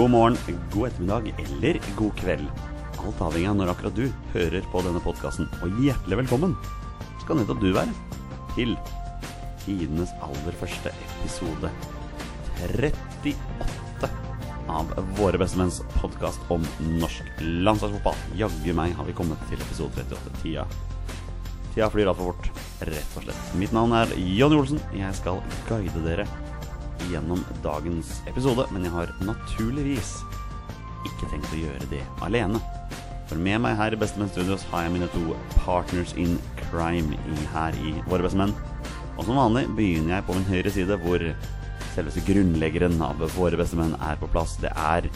God morgen, god ettermiddag eller god kveld. Alt avhengig av når akkurat du hører på denne podkasten. Og hjertelig velkommen skal nettopp du være til tidenes aller første episode 38 av Våre bestemenns podkast om norsk landslagsfotball. Jaggu meg har vi kommet til episode 38. Tida, tida flyr altfor fort, rett og slett. Mitt navn er Jonny Olsen. Jeg skal guide dere gjennom dagens episode, men jeg har naturligvis ikke tenkt å gjøre det alene. For med meg her i Bestemenn Studios har jeg mine to partners in crime i, her i Våre bestemenn. Og som vanlig begynner jeg på min høyre side, hvor selveste grunnleggeren av Våre bestemenn er på plass. Det er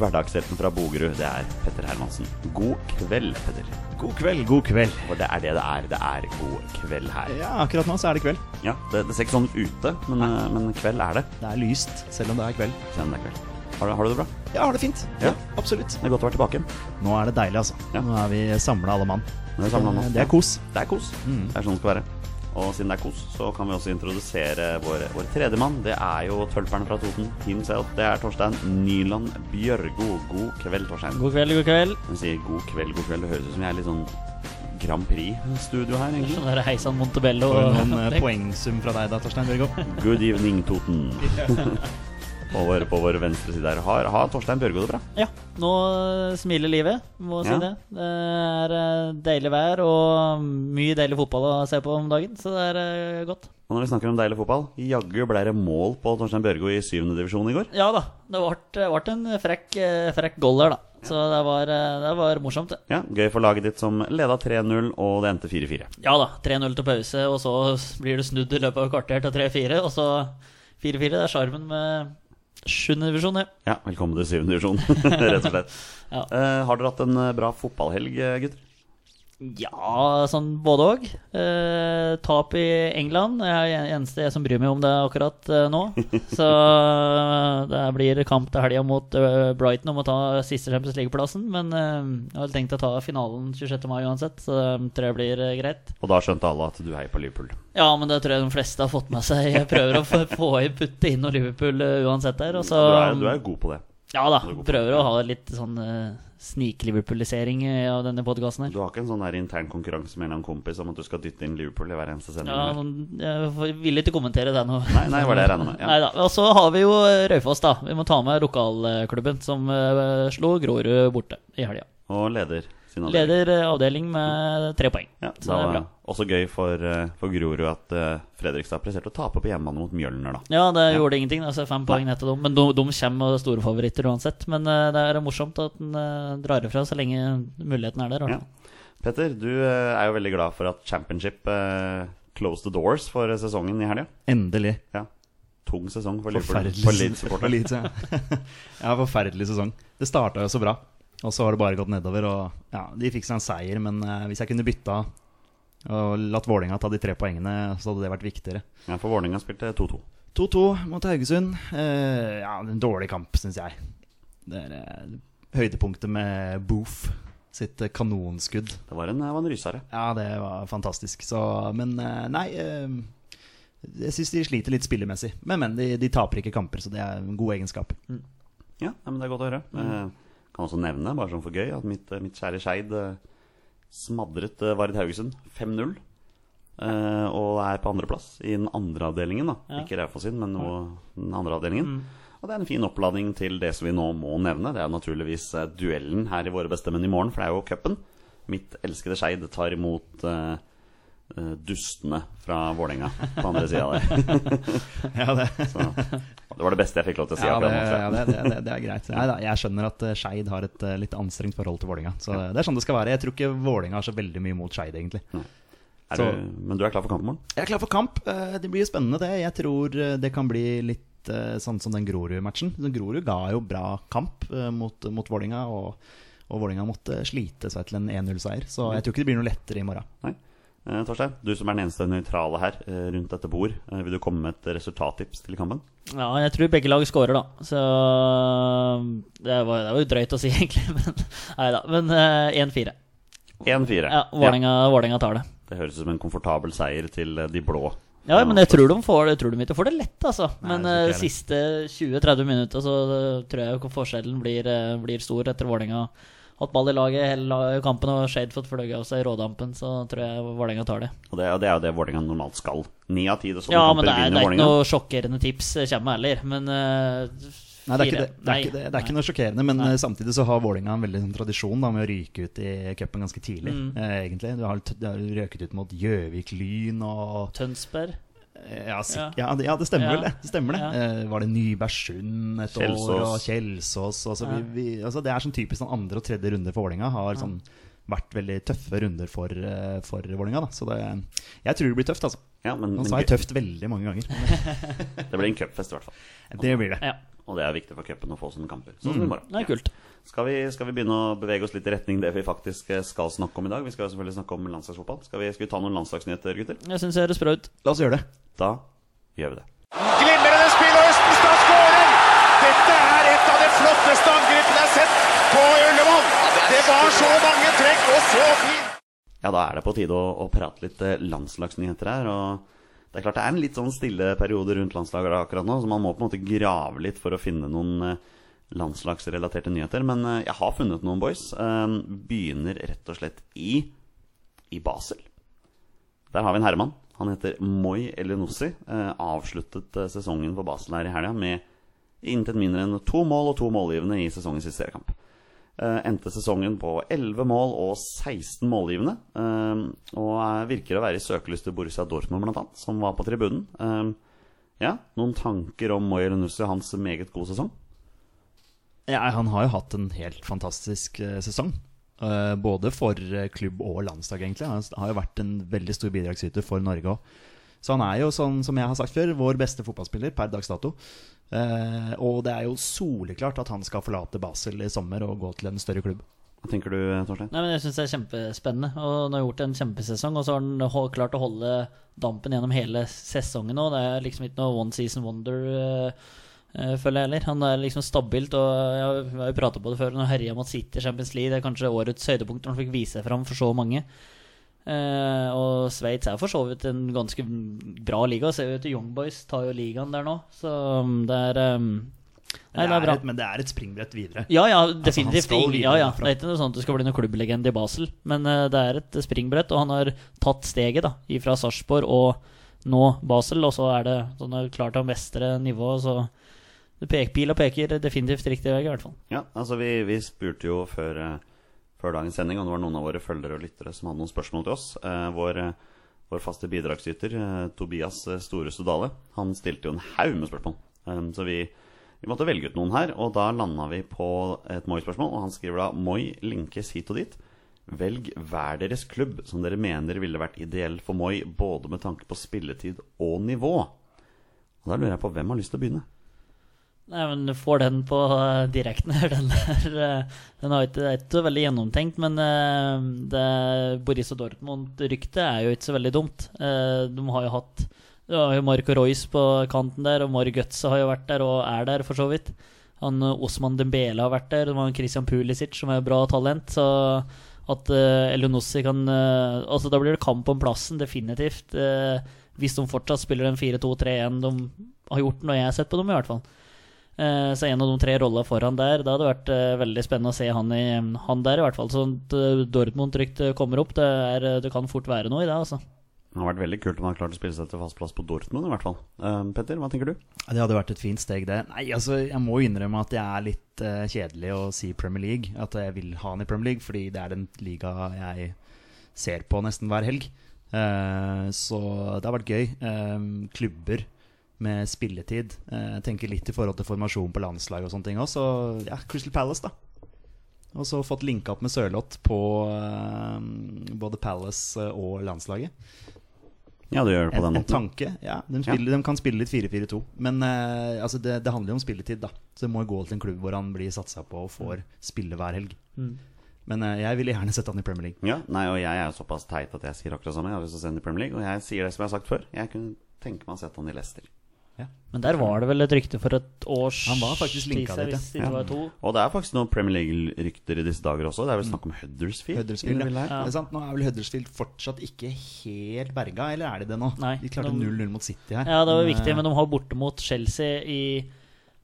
hverdagshelten fra Bogerud. Det er Petter Hermansen. God kveld, Petter. God kveld, god kveld. For det er det det er. Det er god kveld her. Ja, akkurat nå så er det kveld. Ja, Det, det ser ikke sånn ut ute, men, eh, men kveld er det. Det er lyst, selv om det er kveld. Selv om det er kveld. Har, du- har du det bra? Jeg har det fint. Ja. absolutt. Det er godt å være tilbake. Nå er det deilig, altså. Ja. Nå er vi samla alle mann. Det er samlet. Det er kos. Det er kos. Mm. Det er sånn det skal være. Og siden det er kos, så kan vi også introdusere vår, vår tredje mann. Det er jo tølperen fra Toten, himself. Det er Torstein Nyland Bjørgo. God kveld, Torstein. God kveld, god kveld. Hun sier god kveld, god kveld. Det høres ut som jeg er litt sånn Grand Prix-studio her, egentlig. Sånn der Heisan Montebello. Og noen eh, poengsum fra deg da, Torstein Bjørgo. Good evening, Toten. på, vår, på vår venstre side her. Har, har Torstein Bjørgo det bra? Ja, nå smiler livet, må jeg Ja. si det. Det er eh, deilig vær og mye deilig fotball å se på om dagen, så det er eh, godt. Og når vi snakker om deilig fotball, jaggu ble det mål på Torstein Bjørgo i syvende divisjon i går. Ja da, det ble, ble en frekk, eh, frekk goal der, da. Så det var, eh, det var morsomt, det. Ja, Gøy for laget ditt som leda 3-0, og det endte 4-4. Ja da, 3-0 til pause, og så blir det snudd i løpet av kvarter til 3-4, og så 4-4. Det er sjarmen med sjuende divisjon, ja. Ja, velkommen til syvende divisjon, rett og slett. Ja. Eh, har dere hatt en eh, bra fotballhelg, eh, gutter? Ja, sånn både òg. Eh, tap i England er det eneste jeg som bryr meg om det akkurat eh, nå. Så eh, det blir kamp til helga mot uh, Brighton om å ta siste Champions League-plassen. Men eh, jeg har tenkt å ta finalen 26. mai uansett, så det tror jeg blir eh, greit. Og da skjønte alle at du heier på Liverpool. Ja, men det tror jeg de fleste har fått med seg. Jeg prøver å få få putte inn noe Liverpool eh, uansett der. Så, du, er, du er god på det. Ja da, er prøver å ha litt sånn uh, snik-Liverpoolisering eh, av denne podkasten her. Du har ikke en sånn der intern konkurranse med en kompis om at du skal dytte inn Liverpool i hver eneste sending? Ja, eller? men jeg vil ikke kommentere det nå. Nei, nei, var det jeg regna med. Ja. Og så har vi jo Raufoss, da. Vi må ta med lokalklubben som uh, slo Grorud borte i helga. Og leder. Leder avdeling med tre poeng. Ja, så det er bra. også gøy for, eh, for Grorud at eh, Fredrikstad presterte å tape på hjemmebane mot Mjølner, da. Ja, det gjorde ingenting. Altså fem poeng etter til dem. Men de, de kommer med store favoritter uansett. Men eh, det er morsomt at den drar ifra så lenge muligheten er der. Ja. Petter, du er jo veldig glad for at Championship uh, closed the doors for sesongen i helga. Endelig. Ja. Tung sesong for Liverpool. Forferdelig. For Leeds-supporter. For Leeds, ja. ja, forferdelig sesong. Det starta jo så bra, og så har det bare gått nedover. Og ja, De fikk seg en seier, men eh, hvis jeg kunne bytta og latt Vålerenga ta de tre poengene, så hadde det vært viktigere. Ja, for Vålerenga spilte 2-2. 2-2 mot Haugesund. Eh, ja, en dårlig kamp, syns jeg. Det er eh, høydepunktet med Boof sitt eh, kanonskudd. Det var en, det var en rysere. Ja, det var fantastisk. Så, men eh, nei eh, Jeg syns de sliter litt spillemessig. Men, men de, de taper ikke kamper, så det er en god egenskap. Ja, men det er godt å høre. Eh, kan også nevne, bare sånn for gøy, at mitt, eh, mitt kjære Skeid eh, smadret eh, Vard Haugesund 5-0. eh, og er på andreplass i den andre avdelingen. da Ja. Ikke Raufoss sin, men noe, den andre avdelingen. Og det er en fin oppladning til det som vi nå må nevne. Det er naturligvis duellen her i Våre bestemenn i morgen, for det er jo cupen. Mitt elskede Skeid tar imot eh, dustene fra Vålerenga på andre sida der. Ja, det, det var det beste jeg fikk lov til å si. ja, det, jeg. ja, det, det, er greit. Da, jeg skjønner at eh, Skeid har et eh, litt anstrengt forhold til Vålerenga. Så det er sånn det skal være. Jeg tror ikke Vålerenga har så veldig mye mot Skeid, egentlig. Du, men du er klar for kamp i morgen? Jeg er klar for kamp. Eh, Det blir spennende, det. Jeg tror eh, det kan bli litt eh, sånn som den Grorud-matchen. Grorud ga jo bra kamp eh, mot, mot Vålinga, og, og Vålinga måtte slite seg til en 1-0-seier. Så jeg tror ikke det blir noe lettere i morgen. Nei. Eh, Torstein, du som er den eneste nøytrale her eh, rundt dette bord, eh, vil du komme med et resultattips til kampen? Ja, jeg tror begge lag skårer, da. Så det var, det var jo drøyt å si, egentlig. Men nei da. Men eh, 1-4. 1-4. Ja, Vålerenga ja. tar det. Det høres ut som en komfortabel seier til de blå Ja, men jeg tror de, får, jeg tror de ikke får det lett, altså. Nei, Men siste 20-30 minutter så tror jeg forskjellen blir, blir stor etter Vålerenga. Hatt ball i laget hele kampen og Shade fått fløyet av seg i rådampen, så tror jeg Vålerenga tar det. Og det, det er jo det Vålerenga normalt skal. Ni av ti sånne Ja, kamper men det er, det er ikke noe sjokkerende tips kommer kommer heller. Men uh, Nei, det er ikke, det. Det, er ikke, det, det er ikke noe sjokkerende, men Nei. samtidig så har Vålerenga en veldig sånn tradisjon da, med å ryke ut i cupen ganske tidlig. Mm. Eh, egentlig Du har, du har røket ut mot Gjøvik Lyn og Tønsberg. Ja, Ja. ja, det, ja, det stemmer Ja. vel det. det, stemmer det. Ja. Eh, var det Nybergsund et Kjelsås. år, og Kjelsås altså, vi, vi, altså, Det er sånn typisk sånn andre og tredje runde for Vålerenga. Har sånn, vært veldig tøffe runder for, eh, for Vålerenga. Så det, jeg tror det blir tøft, altså. Ja, men, Nå sa jeg tøft veldig mange ganger. Det blir en cupfest, i hvert fall. det blir det. Ja, Og det er viktig for cupen å få sånne kamper. Sånn som i morgen. det er kult. Skal vi, skal vi begynne å bevege oss litt i retning det vi faktisk eh, skal snakke om i dag? Vi skal jo selvfølgelig snakke om landslagsfotball. Skal vi, skal vi ta noen landslagsnyheter, gutter? Jeg syns det høres bra ut. La oss gjøre det. Da gjør vi det. Glimrende spill, og Østenstad skårer! Dette er et av de flotteste angrepene jeg har sett på Ullevål! Det var så mange trekk og så fint! Ja, da er det på tide å, å prate litt eh, landslagsnyheter her. Og det er klart det er en litt sånn stille periode rundt landslaget akkurat nå, så man må på en måte grave litt for å finne noen eh, landslagsrelaterte nyheter. Men eh, jeg har funnet noen, boys. Begynner rett og slett i, i Basel. Der har vi en herremann. Han heter Moi Elenossi. Eh, avsluttet eh, sesongen for Basel her i helga med intet mindre enn to mål og to målgivende i sesongens siste seriekamp. Eh, endte sesongen på 11 mål og 16 målgivende. og er- virker å være i søkelyset til Borussia Dortmund, blant annet, som var på tribunen. Ja, noen tanker om Moi Elinossi og hans meget gode sesong? Ja, han har jo hatt en helt fantastisk sesong. Eh, både for eh, klubb og landslag, egentlig. Han har jo vært en veldig stor bidragsyter for Norge òg. Så han er jo, sånn som jeg har sagt før, vår beste fotballspiller per dags dato. Eh, og det er jo soleklart at han skal forlate Basel i sommer og gå til en større klubb. Hva tenker du, Torstein? Nei, men Jeg syns det er kjempespennende. Og Han har gjort en kjempesesong, og så har han klart å holde dampen gjennom hele sesongen òg. Det er liksom ikke noe one season wonder, eh, føler jeg heller. Han er liksom stabilt, og jeg har jo pratet på det før. Når herja mot City i Champions League, det er kanskje årets høydepunkt når han fikk vise seg fram for så mange. Eh, og Sveits er for så vidt en ganske bra liga. Ser vi til Young Boys tar jo ligaen der nå, så um, det er um, Nei, det er bra. et, men det er et springbrett videre. Ja, ja, definitivt. Altså, ja, ja. Det er ikke noe sånn at du skal bli noen klubblegende i Basel, men uh, det er et springbrett, og han har tatt steget da, fra Sarpsborg og nå Basel, og så er det sånn at han vestre klart å mestre nivået, så peker, pila peker definitivt riktig vei, i hvert fall. Ja, altså vi, vi spurte jo før, eh, før dagens sending om det var noen av våre følgere og lyttere som hadde noen spørsmål til oss. Eh, vår, eh, vår faste bidragsyter, eh, Tobias Store Sudale, han stilte jo en haug med spørsmål. Eh, så vi, vi måtte velge ut noen her, og da landa vi på et Moi-spørsmål. Og han skriver da Moi linkes hit og dit. Velg hver deres klubb som dere mener ville vært ideell for Moi, både med tanke på spilletid og nivå. Og da lurer jeg på hvem har lyst til å begynne? Nei, men du får den på uh, direkten. Den, der, eh, den har ikke, er ikke så veldig gjennomtenkt, men uh, det, og Dortmund-ryktet er jo ikke så veldig dumt. Eh, de har jo hatt jo Marco Royce på kanten der, og Mari Götze har jo vært der og er der, for så vidt. Han Osman Dembele har vært der, og han Christian Pulisic, som er bra talent. Så at uh, Elionossi kan uh, Altså, da blir det kamp om plassen, definitivt. Uh, hvis de fortsatt spiller den 4-2-3-1 de har gjort når jeg har sett på dem, i hvert fall. Eh, Så en av de tre rollene foran der, det hadde vært eh, veldig spennende å se han, i, han der, i hvert fall. Sånn at Dortmund trygt eh, kommer opp, det, er, det kan fort være noe i det, altså. Det hadde vært veldig kult om han klarte klart å spille seg til fast plass på Dortmund, i hvert fall. Uh, Petter, hva tenker du? Det hadde vært et fint steg, det. Nei, altså, Jeg må innrømme at jeg er litt uh, kjedelig å si Premier League. At jeg vil ha han i Premier League, fordi det er den liga jeg ser på nesten hver helg. Uh, så det har vært gøy. Eh, klubber med spilletid. Eh, jeg tenker litt i forhold til formasjon på landslag og sånne ting også. Så ja, Crystal Palace, da. Og så fått linka opp med Sørloth på uh, både Palace eh, og landslaget. Ja, du gjør det på En, den en måten. tanke, ja. De, spiller, de kan spille litt 4-4-2. Men uh, altså det, det handler jo om spilletid, da. Så det må gå til en klubb hvor han blir satsa på og får spille hver helg. Men eh, jeg ville gjerne sett han i Premier League. Ja, nei, og jeg er jo såpass teit at jeg sier akkurat samme. Jeg har lyst til å se han i Premier League, og jeg sier det som jeg har sagt før. Jeg kunne tenke meg å sette han i Leicester. Ja. Men der var det vel et rykte for et års Han var faktisk linka dit, ja. Og det er faktisk noen Premier League-rykter i disse dager også. Det er vel snakk om Huddersfield? Huddersfield, ja. er, Det er sant? Nå er vel Huddersfield fortsatt ikke helt berga, eller er de det nå? Nei, de klarte 0-0 mot City her. Ja, det var Men, viktig, eh, men de har borte mot Chelsea i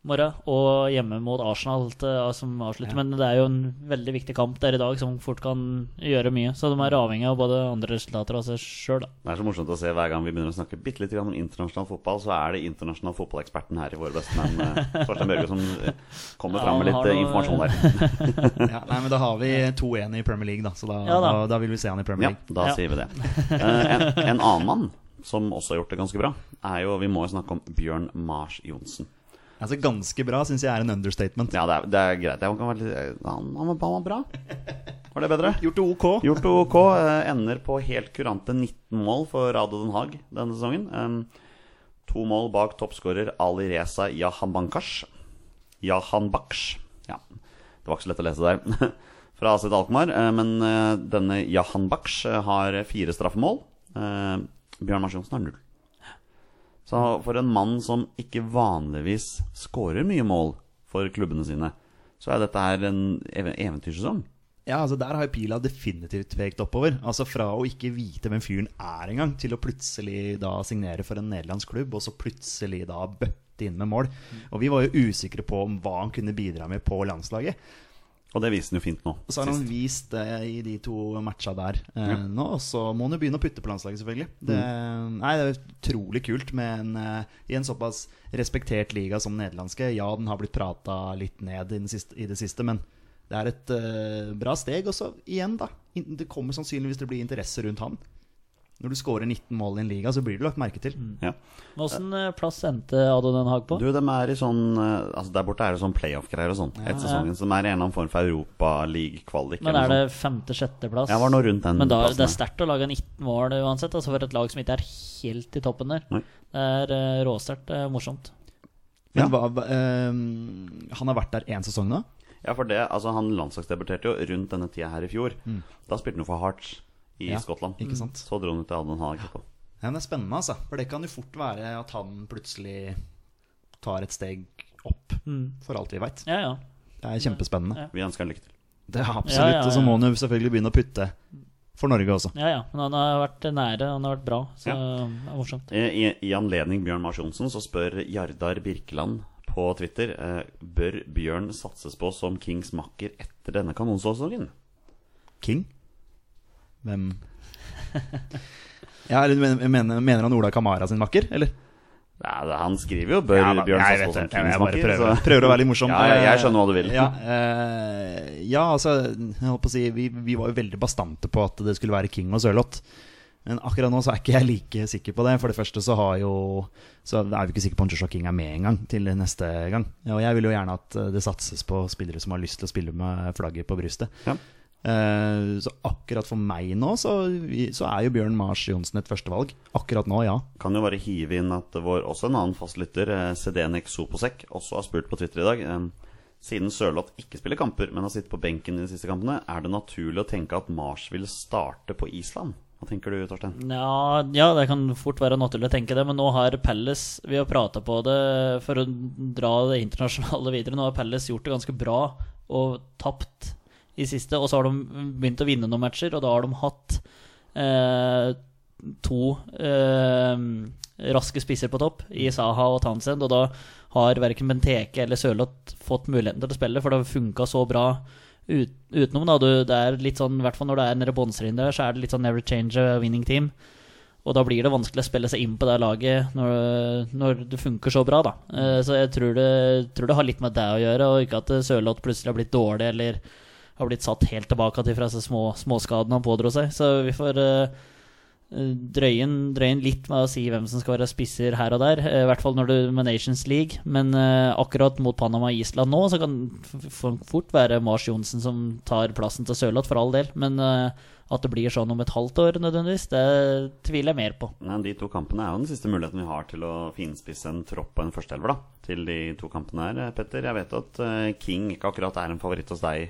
morgen og hjemme mot Arsenal til, som avslutter. Men det er jo en veldig viktig kamp der i dag som fort kan gjøre mye. Så de er avhengig av både andre resultater og seg sjøl, da. Det er så morsomt å se hver gang vi begynner å snakke bitte litt om internasjonal fotball, så er det internasjonal fotballeksperten her i Våre bestemenn, eh, Torstein Børge, som eh, kommer Ja, fram med litt har eh, noe- informasjon der. ja, nei, men da har vi 2-1 i Premier League, da. Så da, Ja, da. da. Da, vil vi se han i Premier League. Ja, da Ja. sier vi det. Eh, En, en annen mann som også har gjort det ganske bra, er jo Vi må jo snakke om Bjørn Mars Johnsen. Altså Ganske bra syns jeg er en understatement. Ja, det er, det er greit. Han, han, var, han var bra. Var det bedre? Gjort det ok. Gjort det ok. eh, Ender på helt kurante 19 mål for Rado Den Haag denne sesongen. To mål bak toppskårer Ali Reza Jahanbankash. Jahanbaksh. Ja, det var ikke så lett å lese der. Fra Asit Alkmaar. eh, Men eh, denne Jahanbaksh har fire straffemål. Bjørn Mars Johnsen har null. Så for en mann som ikke vanligvis skårer mye mål for klubbene sine, så er dette her en ev- eventyrsesong. Ja, altså Der har jo pila definitivt pekt oppover. Altså Fra å ikke vite hvem fyren er engang, til å plutselig da signere for en nederlandsk klubb, og så plutselig da bøtte inn med mål. Og vi var jo usikre på om hva han kunne bidra med på landslaget. Og det viser han jo fint nå. Og så har han vist det i de to matcha der eh, nå, og så må han jo begynne å putte på landslaget, selvfølgelig. Det, nei, det er utrolig kult med en, eh, i en såpass respektert liga som den nederlandske. Ja, den har blitt prata litt ned i, siste, i det siste, men det er et eh, bra steg. Og så igjen, da. Det kommer sannsynligvis til å bli interesse rundt han. Når du scorer 19 mål i en liga, så blir du lagt merke til. Ja. Åssen eh, plass endte Ado Den Haag på? Du, de er i sånn eh, Altså Der borte er det sånn playoff-greier og sånn. Et sesongen som er i en eller annen form for Europaliga-kvalik. Men er det femte-sjetteplass? Ja, var noe rundt den Men da, plassen det er sterkt å lage 19 mål uansett, altså for et lag som ikke er helt i toppen der. Nei. Det er uh, råsterkt. Er morsomt. Men Ja. hva, eh, han har vært der én sesong nå? Ja, for det, altså Han landslagsdebuterte jo rundt denne tida her i fjor. Da spilte han jo for Hearts i Ja, Skottland. ikke sant. Så dro han ut til Aden Haag etterpå. Ja, men det er spennende, altså. For det kan jo fort være at han plutselig tar et steg opp, for alt vi veit. Ja, ja. Det er kjempespennende. Ja. Vi ønsker han lykke til. Det er absolutt. Ja, ja, ja. Og så må han jo selvfølgelig begynne å putte for Norge også. ja, ja. Men han har vært nære, han har vært bra. Så Ja. det er morsomt. I, i, I anledning Bjørn Mars Johnsen så spør Jardar Birkeland på Twitter eh, Bør Bjørn satses på som Kings makker etter denne kanonsesongen. King? Hvem Ja, eller mener, mener han Ola Kamara sin makker, eller? Ja, han skriver jo 'Bør Ja, da- Bjørn vet som bare prøver, prøver å være litt morsom. Ja, jeg, jeg skjønner hva du vil. Ja, eh, ja altså jeg holdt på å si, vi, vi var jo veldig bastante på at det skulle være King og Sørloth. Men akkurat nå så er ikke jeg like sikker på det. For det første så har jo Så er vi ikke sikre på om Joshua King er med en gang til neste gang. Og jeg vil jo gjerne at det satses på spillere som har lyst til å spille med flagget på brystet. Ja. Eh, så akkurat for meg nå så, så er jo Bjørn Mars Johnsen et førstevalg. Akkurat nå, ja. Kan jo bare hive inn at vår også en annen fastlytter, CDNX Sedenek Soposek, også har spurt på Twitter i dag. eh, Siden Sørloth ikke spiller kamper, men har sittet på benken i de siste kampene, er det naturlig å tenke at Mars vil starte på Island? Hva tenker du, Torstein? Ja, ja, det kan fort være naturlig å tenke det, men nå har Pelles Vi har prata på det for å dra det internasjonale videre. Nå har Pelles gjort det ganske bra og tapt i siste. Og så har de begynt å vinne noen matcher, og da har de hatt eh, to eh, raske spisser på topp i Saha og Townsend, og da har verken Benteke eller Sørloth fått muligheten til å spille, for det har funka så bra ut, utenom. da du, Det er litt sånn, i hvert fall når det er nede bånnstriden der, så er det litt sånn never change a winning team. Og da blir det vanskelig å spille seg inn på det laget når, når det funker så bra, da. Eh, Så jeg tror det, tror det har litt med det å gjøre, og ikke at Sørloth plutselig har blitt dårlig eller har blitt satt helt tilbake til fra disse små, småskadene han pådro seg. Så vi får eh, drøye inn litt med å si hvem som skal være spisser her og der. eh, I hvert fall når du med Nations League. Men eh, akkurat mot Panama og Island nå, så kan det fort være Mars Johnsen som tar plassen til Sørloth, for all del. Men eh, at det blir sånn om et halvt år nødvendigvis, det tviler jeg mer på. Nei, de to kampene er jo den siste muligheten vi har til å finspisse en tropp på en førsteelver, da. Til de to kampene her, eh, Petter. Jeg vet at eh, King ikke akkurat er en favoritt hos deg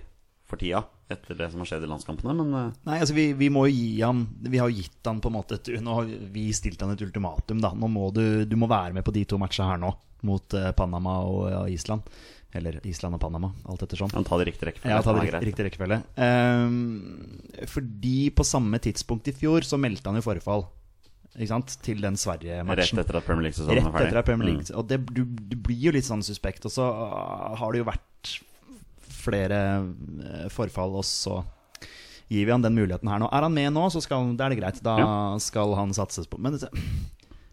for tida, etter det som har skjedd i landskampene, men eh, Nei, altså vi, vi må jo gi han Vi har jo gitt han på en måte et, Nå har vi stilt han et ultimatum, da. Nå må du, du må være med på de to matchene her nå, mot eh, Panama og ja, Island. Eller Island og Panama, alt ettersom. han tar det riktig rekkefølge. Ja, ta det riktig, riktig rekkefølge. Um, fordi på samme tidspunkt i fjor så meldte han jo forfall. Ikke sant? Til den Sverige-matchen. etter at Premier League-sesongen Rett ferdig. Rett etter at Premier Mm. League Og det, du, du blir jo litt sånn suspekt. Og så ah, har det jo vært flere eh, forfall, og så gir vi han den muligheten her nå. Er han med nå, så skal, da er det greit. Da skal han satses på. Men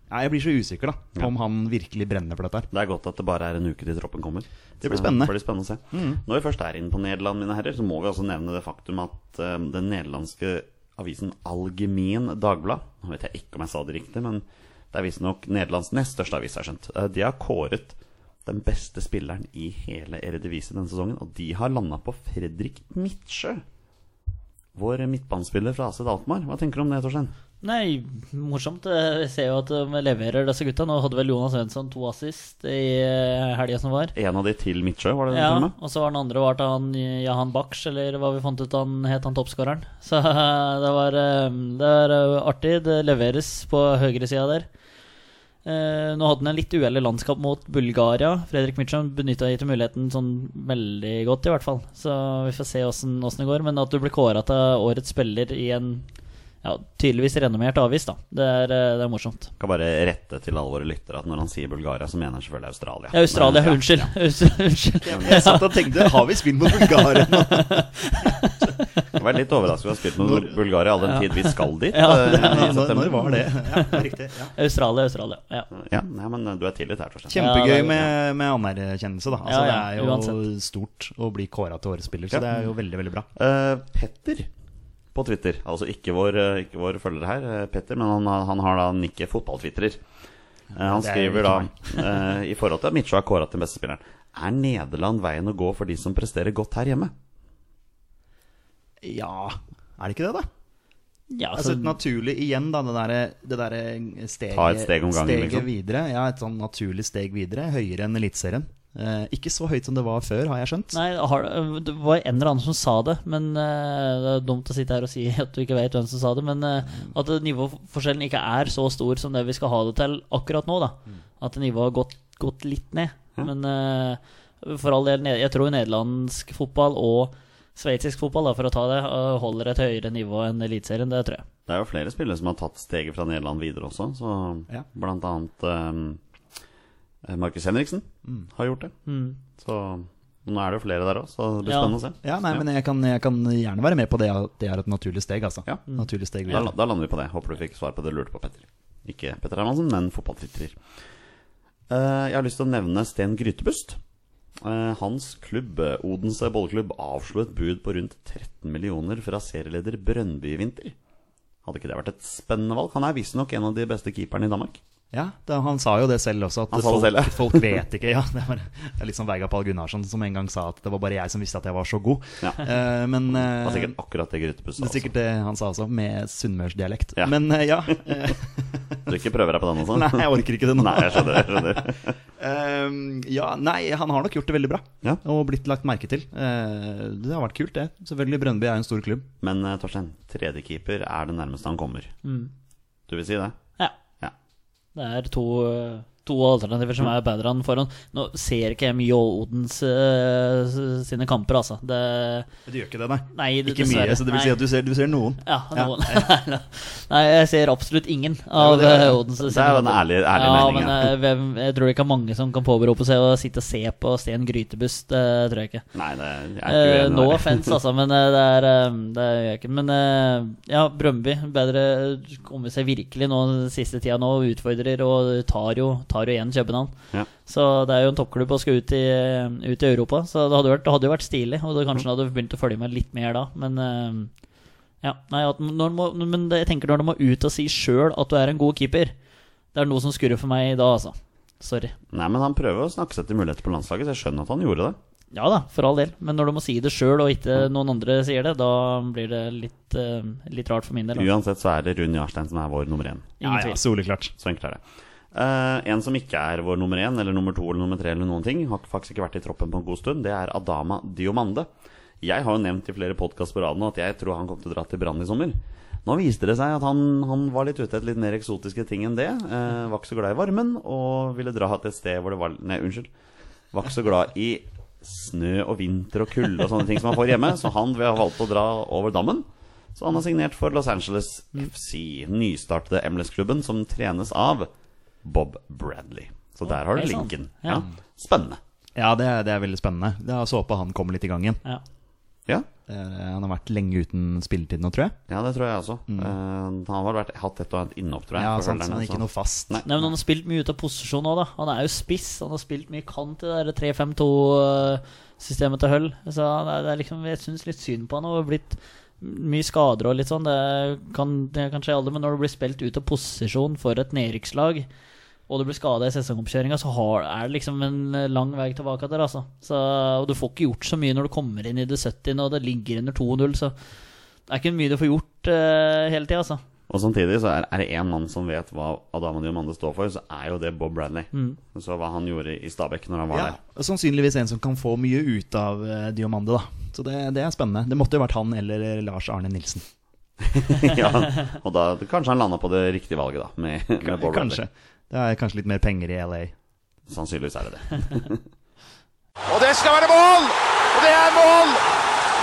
ja, jeg blir så usikker da på om han virkelig brenner for dette her. Det er godt at det bare er en uke til troppen kommer. Det blir spennende. det blir spennende å se. Når vi først er inne på Nederland, mine herrer, så må vi også nevne det faktum at uh, den nederlandske avisen Algemin Dagblad Nå vet jeg ikke om jeg sa det riktig, men det er visstnok Nederlands nest største avis, har skjønt. Eh, De har kåret den beste spilleren i hele Eredivisie denne sesongen, og de har landa på Fredrik Midtsjø. Vår midtbanespiller fra AC Daltmar. Hva tenker du om det, Torstein? Nei, morsomt. Jeg ser jo at de leverer disse gutta. Nå hadde vel Jonas Svensson to assist i eh, helga som var. En av de til Midtsjø, var det det Ja, med? og så var den andre var til han Jahan Baksh, eller hva vi fant ut han het, han toppskåreren. Så det var, eh, det var eh, artig. Det leveres på høyresida der. Eh, nå hadde han en litt uheldig landskamp mot Bulgaria. Fredrik Mitchum benytta ikke muligheten sånn veldig godt, i hvert fall. Så vi får se åssen det går. Men at du blir kåra til årets spiller i en ja, tydeligvis renommert avis, da. Det er, eh, det er morsomt. Kan bare rette til alle våre lyttere at når han sier Bulgaria, så mener han selvfølgelig Australia. Ja, Australia. Men, ja, Unnskyld. Unnskyld. Jeg satt og tenkte Har vi spilt mot Bulgaria nå? Jeg var litt overrasket over å ha spilt med Bulgaria all den tid vi skal dit. Ja, det, i Når, når var det? Ja, riktig. Ja. Australia, Australia. Ja. Ja, men du er tillit her, Torstein. Kjempegøy med, med anerkjennelse, da. Altså, Ja, ja, Det er jo uansett. stort å bli kåra til årets spiller, så Ja. det er jo veldig, veldig bra. Uh, Petter på Twitter, altså ikke vår, eh, ikke vår følger her, eh, Petter, men han, har- han har da Nikke fotballtvitrer. Eh, han er skriver da i forhold til at Mitcho har kåra til beste spilleren Er Nederland veien å gå for de som presterer godt her hjemme? Ja, er det ikke det, da? Ja, Altså altså, naturlig igjen, da, det derre der steget, steg gangen, steget liksom. videre. Ja, et sånn naturlig steg videre. Høyere enn Eliteserien. Eh, ikke så høyt som det var før, har jeg skjønt. Nei, har, det var en eller annen som sa det, men eh, det er dumt å sitte her og si at du ikke vet hvem som sa det. Men eh, at nivåforskjellen ikke er så stor som det vi skal ha det til akkurat nå. da At nivået har gått, gått litt ned. Men eh, for all del, jeg tror nederlandsk fotball og sveitsisk fotball, da, for å ta det, eh, holder et høyere nivå enn Eliteserien. Det tror jeg. Det er jo flere spillere som har tatt steget fra Nederland videre også. Så Ja. Blant annet eh, Markus Henriksen har gjort det. Mm. Så nå er det jo flere der òg, så det blir Ja. spennende å se. Ja, nei, men jeg kan, jeg kan gjerne være med på det det er et naturlig steg, altså. Ja. Naturlig steg Da, da lander vi på det. Håper du fikk svar på det du lurte på, Petter. Ikke Petter Hermansen, men fotballtvitrer. Uh, jeg har lyst til å nevne Sten Grytebust. Uh, hans klubb, eh, Odense bolleklubb, avslo et bud på rundt 13 millioner fra serieleder Brøndby i vinter. Hadde ikke det vært et spennende valg? Han er visstnok en av de beste keeperne i Danmark. Ja, det, han sa jo det selv også, at det folk, selv, ja. folk vet ikke. Ja, det, var, det liksom som Veiga Pall Gunnarsson som en gang sa at det var bare jeg som visste at jeg var så god. Ja. Uh, men Det eh, var sikkert akkurat det Grytebust sa. det er sikkert det han sa også, med sunnmørsdialekt. Ja. Men uh, ja. eh. Du ikke prøver deg på den også? nei, jeg orker ikke det nå. Nei, jeg skjønner. Jeg skjønner. Eh, ja, nei, han har nok gjort det veldig bra. Ja. Og blitt lagt merke til. Eh, det har vært kult, det. Selvfølgelig, Brøndby er en stor klubb. Men eh, Torstein, tredjekeeper er det nærmeste han kommer. Mm. Du vil si det? Det er to, to alternativer som er bedre enn forhånd. Nå ser ikke jeg mye Odens uh, sine kamper, altså. Det, Du gjør ikke det, nei? nei, det- Ikke mye, så det vil si at du ser, du ser noen. Ja, Ja. noen. Nei, jeg ser absolutt ingen av det er- eh, Odens Det er jo en ærlig, ærlig ja, mening. men ja. eh, hvem, jeg tror det ikke er mange som kan påberope seg å sitte og se på Sten Grytebust. Det tror jeg ikke. Nei, det er ikke Eh, uenig no offense, altså, men eh, det er eh, Det gjør jeg ikke. Men eh, ja, Brøndby bedre kommer seg virkelig nå den siste tida nå, utfordrer og tar jo, tar jo igjen København. Ja. Så det er jo en toppklubb og skal ut i, ut i Europa, så det hadde, vært, det hadde jo vært stilig. Og det kanskje hadde begynt å følge med litt mer da, men eh, ja, nei, at når, må, men det, jeg tenker når du må ut og si sjøl at du er en god keeper, det er noe som skurrer for meg da, altså. Sorry. Nei, men han prøver å snakke seg til muligheter på landslaget, så jeg skjønner at han gjorde det. Ja da, for all del. Men når du må si det sjøl, og ikke noen andre sier det, da blir det litt, eh, litt rart for min del. da. Uansett så er det Rune Jarstein som er vår nummer én. Ingen Ja, ja, soleklart. Så enkelt er det. Eh, en som ikke er vår nummer én, eller nummer to eller nummer tre, eller noen ting, har faktisk ikke vært i troppen på en god stund, det er Adama Diomande. Jeg har jo nevnt i flere podkast på raden at jeg tror han kom til å dra til Brann i sommer. Nå viste det seg at han, han var litt ute etter litt mer eksotiske ting enn det. Uh, var ikke så glad i varmen og ville dra til et sted hvor det var Nei, unnskyld. Var ikke så glad i snø og vinter og kulde og sånne ting som han får hjemme, så han valgte å dra over dammen. Så han har signert for Los Angeles FC, nystartede MLS-klubben, som trenes av Bob Bradley. Så der har du linken. Ja. Spennende. Ja, det, er- det er veldig spennende. Det er så håper han kommer litt i gang igjen. Ja. Ja, Eh, han har vært lenge uten spilletid nå, tror jeg. ja det tror jeg også. Eh, han har vært, hatt et og annet innopp, tror jeg. Ja, sant, men ikke noe fast. Nei. Nei, men Han har spilt mye ut av posisjon òg, da. Han er jo spiss. Han har spilt mye kant i det der 3-5-2-systemet til Hull. Så det er liksom, jeg syns litt synd på han. Og blitt mye skader og litt sånn. Det kan, det kan skje aldri, men når du blir spilt ut av posisjon for et nedrykkslag, og du blir skada i sesongoppkjøringa, så har, er det liksom en lang vei tilbake der, altså. Så, og du får ikke gjort så mye når du kommer inn i det 70. og det ligger under 2-0, så det er ikke mye du får gjort uh, hele tida, altså. Og samtidig så er, er det én mann som vet hva Adama Diomande står for, så er jo det Bob Bradley. Så hva han gjorde i Stabæk når han var Ja, der. og sannsynligvis en som kan få mye ut av uh, Diomande, da. Så det, det er spennende. Det måtte jo vært han eller eh, Lars Arne Nilsen. ja, og da kanskje han landa på det riktige valget, da. Med, med Bob Kanskje. Det er kanskje litt mer penger i LA. Sannsynligvis er det det. Og det skal være mål! Og det er mål!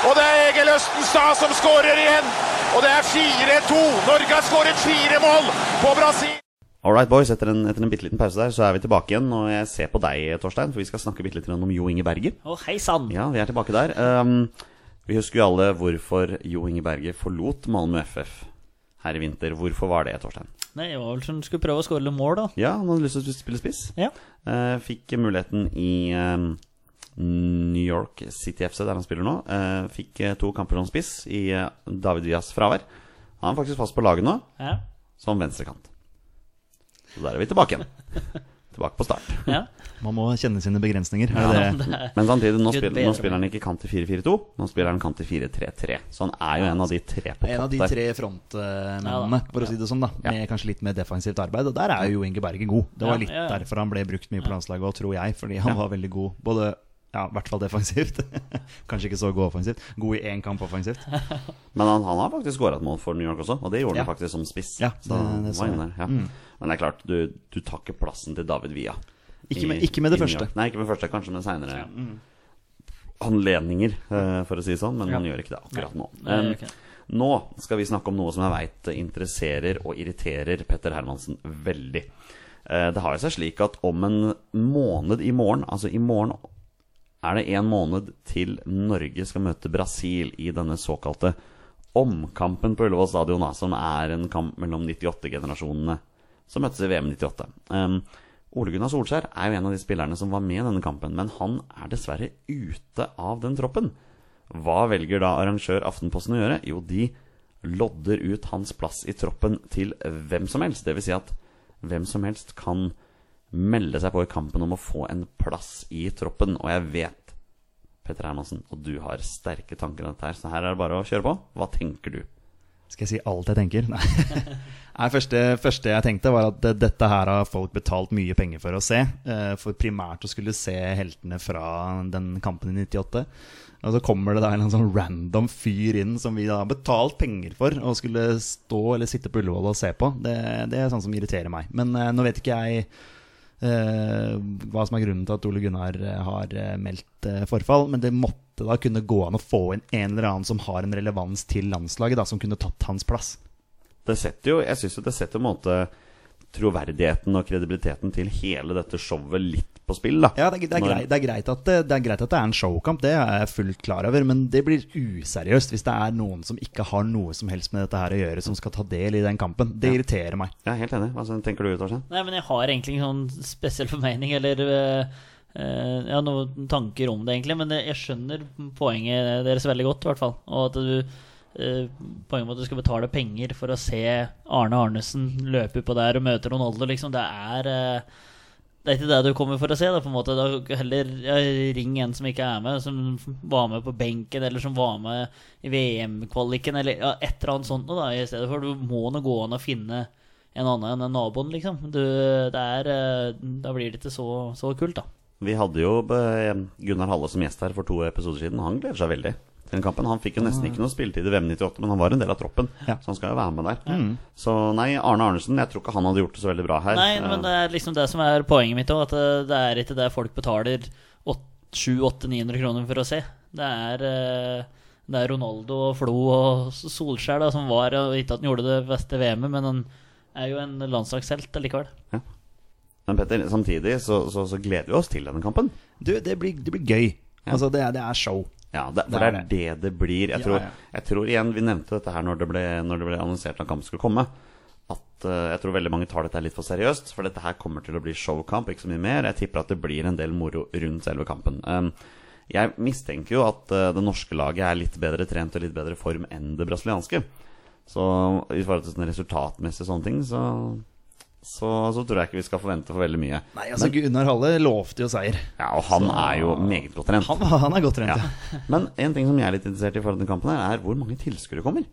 Og det er Egil Østenstad som skårer igjen. Og det er 4-2. Norge har skåret fire mål på Brasil. All right, boys. Etter en, etter en bitte liten pause der, så er vi tilbake igjen. Og jeg ser på deg, Torstein, for vi skal snakke bitte litt om Jo Inge Berger. Å, hei sann! Ja, vi er tilbake der. Um, vi husker jo alle hvorfor Jo Inge Berger forlot Malmö FF her i vinter. Hvorfor var det, Torstein? Nei, det var vel som du skulle prøve å skåre litt mål, da. Ja, han hadde lyst til å spille spiss. Ja. Eh, fikk muligheten i eh, New York City FC, der han spiller nå. Eh, fikk eh, to kamper som spiss i eh, David Villas fravær. Han er faktisk fast på laget nå, Ja. som venstrekant. Så der er vi tilbake igjen. tilbake på start. ja. Man må kjenne sine begrensninger. Ja, det det? Men samtidig, nå, spiller, nå spiller han ikke kant i 4-4-2, nå spiller han kant i 4-3-3. Så han er jo en av de tre på En av de tre frontmennene, for å si det sånn, da. Med kanskje litt mer defensivt arbeid. Og der er jo Inge Berge god. Det var litt derfor han ble brukt mye på landslaget og tror jeg. Fordi han var veldig god. Både ja, i hvert fall defensivt. kanskje ikke så god offensivt. God i én kamp offensivt. Men han, han har faktisk skåra et mål for New York også, og det gjorde Ja. han faktisk som spiss. Ja, det- han det så var jeg. inne. Men det er klart, du, du tar ikke plassen til David Villa. Ikke med- ikke med det første. Nei, ikke med det første, kanskje med seinere anledninger, eh, for å si det sånn, men Ja. man gjør ikke det akkurat nå. Nei, det Um, ikke. Nå skal vi snakke om noe som jeg veit interesserer og irriterer Petter Hermansen veldig. Eh, Det har seg slik at om en måned i morgen, altså i morgen er det en måned til Norge skal møte Brasil i denne såkalte omkampen på Ullevål stadion, som er en kamp mellom 98-generasjonene som møttes i VM 98. Um, Ole Gunnar Solskjær er jo en av de spillerne som var med i denne kampen, men han er dessverre ute av den troppen. Hva velger da arrangør Aftenposten å gjøre? Jo, de lodder ut hans plass i troppen til hvem som helst. Dvs. Si at hvem som helst kan melde seg på i kampen om å få en plass i troppen. Og jeg vet, Petter Hermansen, og du har sterke tanker om dette her, så her er det bare å kjøre på. Hva tenker du? Skal jeg si alt jeg tenker? Nei. Det første, første jeg tenkte, var at dette her har folk betalt mye penger for å se. eh, For primært å skulle se heltene fra den kampen i 98. Og så kommer det da en sånn random fyr inn som vi da har betalt penger for å skulle stå eller sitte på Ullevål og se på. Det, det er sånn som irriterer meg. Men eh, nå vet ikke jeg hva som er grunnen til at Ole Gunnar eh, har eh, meldt eh, forfall. Men det måtte da kunne gå an å få inn en eller annen som har en relevans til landslaget, da, som kunne tatt hans plass. Det setter jo, jeg synes jo det setter en måte troverdigheten og kredibiliteten til hele dette showet litt på spill. da Ja, det, er- det, er, Når- greit, det, er greit at det, det er greit at det er en showkamp, det er jeg fullt klar over. Men det blir useriøst hvis det er noen som ikke har noe som helst med dette her å gjøre, som skal ta del i den kampen. Det irriterer meg. Jeg er helt enig. Hva tenker du, Torstein? Nei, men jeg har egentlig ingen sånn spesiell formening eller uh, eh, Jeg har noen tanker om det, egentlig. Men jeg skjønner poenget deres veldig godt, i hvert fall. Og at du eh, Poenget med at du skal betale penger for å se Arne Arnesen løpe på der og møte Ronaldo, liksom, det er det er ikke det du kommer for å se. Da, på en måte. Da heller ring en som ikke er med, som var med på benken, eller som var med i VM-kvaliken, eller ja, et eller annet sånt da, i stedet for. Du må nå gå an å finne en annen enn naboen, liksom. Du, er, eh, da blir det ikke så, så kult, da. Vi hadde jo eh, Gunnar Halle som gjest her for to episoder siden. Han gleder seg veldig den kampen. Han fikk jo nesten ikke noe spilletid i VM 98, men han var en del av troppen, Ja. så han skal jo være med der. Så nei, Arne Arnesen, jeg tror ikke han hadde gjort det så veldig bra her. Nei, men det er liksom det som er poenget mitt òg. At det, det er ikke det folk betaler 700-800-900 kroner for å se. Det er, eh, det er Ronaldo og Flo og Solskjær da, som var og Ikke at han gjorde det beste VM-et, men han er jo en landslagshelt allikevel. Men Petter, samtidig så, så, så gleder vi oss til denne kampen. Du, det blir, det blir gøy. Altså, det er, det er show. Ja, det, for Det er det det blir. Jeg Ja, tror, jeg tror igjen, Vi nevnte dette her når det ble, når det ble annonsert at kampen skulle komme. At uh, jeg tror veldig mange tar dette litt for seriøst. For dette her kommer til å bli showkamp, ikke så mye mer. Jeg tipper at det blir en del moro rundt selve kampen. Um, jeg mistenker jo at uh, det norske laget er litt bedre trent og litt bedre form enn det brasilianske. Så i forhold til sånne resultatmessige sånne ting, så, så, så tror jeg ikke vi skal forvente for veldig mye. Nei, altså Gunnar Halle lovte jo seier. Ja, Og han er jo meget godt trent. Han, han er godt trent, Ja. ja. Men en ting som jeg er litt interessert i i forhold til kampen, her er hvor mange tilskuere kommer.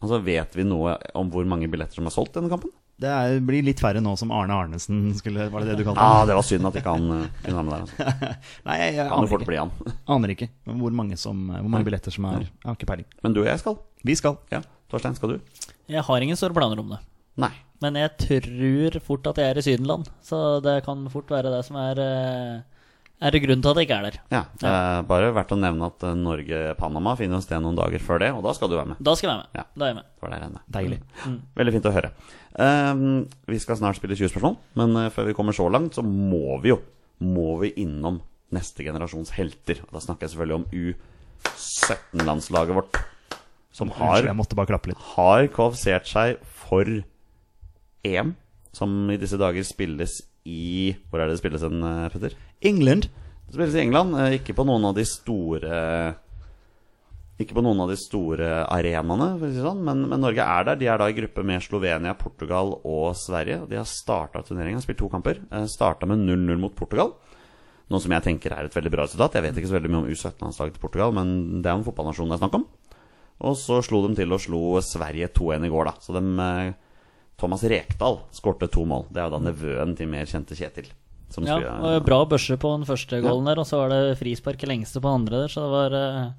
Altså, Vet vi noe om hvor mange billetter som er solgt denne kampen? Det er, blir litt færre nå som Arne Arnesen skulle Var det det du kalte Ja, ah, Det var synd at ikke han uh, kunne være med der. Altså. Nei, jeg, jeg aner ikke. bli han. Aner ikke hvor mange, som, hvor mange billetter som er. Jeg har ikke peiling. Men du og jeg skal. Vi skal. Ja, Torstein, skal du? Jeg har ingen større planer om det. Nei. Men jeg tror fort at jeg er i Sydenland, så det kan fort være det som er er det grunnen til at jeg ikke er der. Ja, det er Bare verdt å nevne at uh, Norge-Panama finner jo sted noen dager før det, og da skal du være med. Da skal jeg være med. Ja. Da er jeg med. Det der er med. Deilig. Veldig fint å høre. Um, vi skal snart spille 20 spørsmål, men uh, før vi kommer så langt, så må vi jo Må vi innom neste generasjons helter. Og da snakker jeg selvfølgelig om U17-landslaget vårt. Som har, har kvalifisert seg for EM, som i disse dager spilles i Hvor er det det spilles hen, uh, Petter? England. Det spilles i England, eh, ikke på noen av de store Ikke på noen av de store arenaene, for å si sånn, men, men Norge er der. De er da i gruppe med Slovenia, Portugal og Sverige. De har starta turneringa, spilt to kamper. Eh, Starta med 0-0 mot Portugal. Noe som jeg tenker er et veldig bra resultat. Jeg vet ikke så veldig mye om U17-landslaget til Portugal, men det er jo en fotballnasjon det er snakk om. Og så slo de til og slo Sverige 2-1 i går, da. Så de, eh, Thomas Rekdal skårte to mål. Det er jo da nevøen til mer kjente Kjetil. Som Ja, skulle, og Bra børse på den første goalen der, og så var det frispark lengste på den andre der, så det var, eh,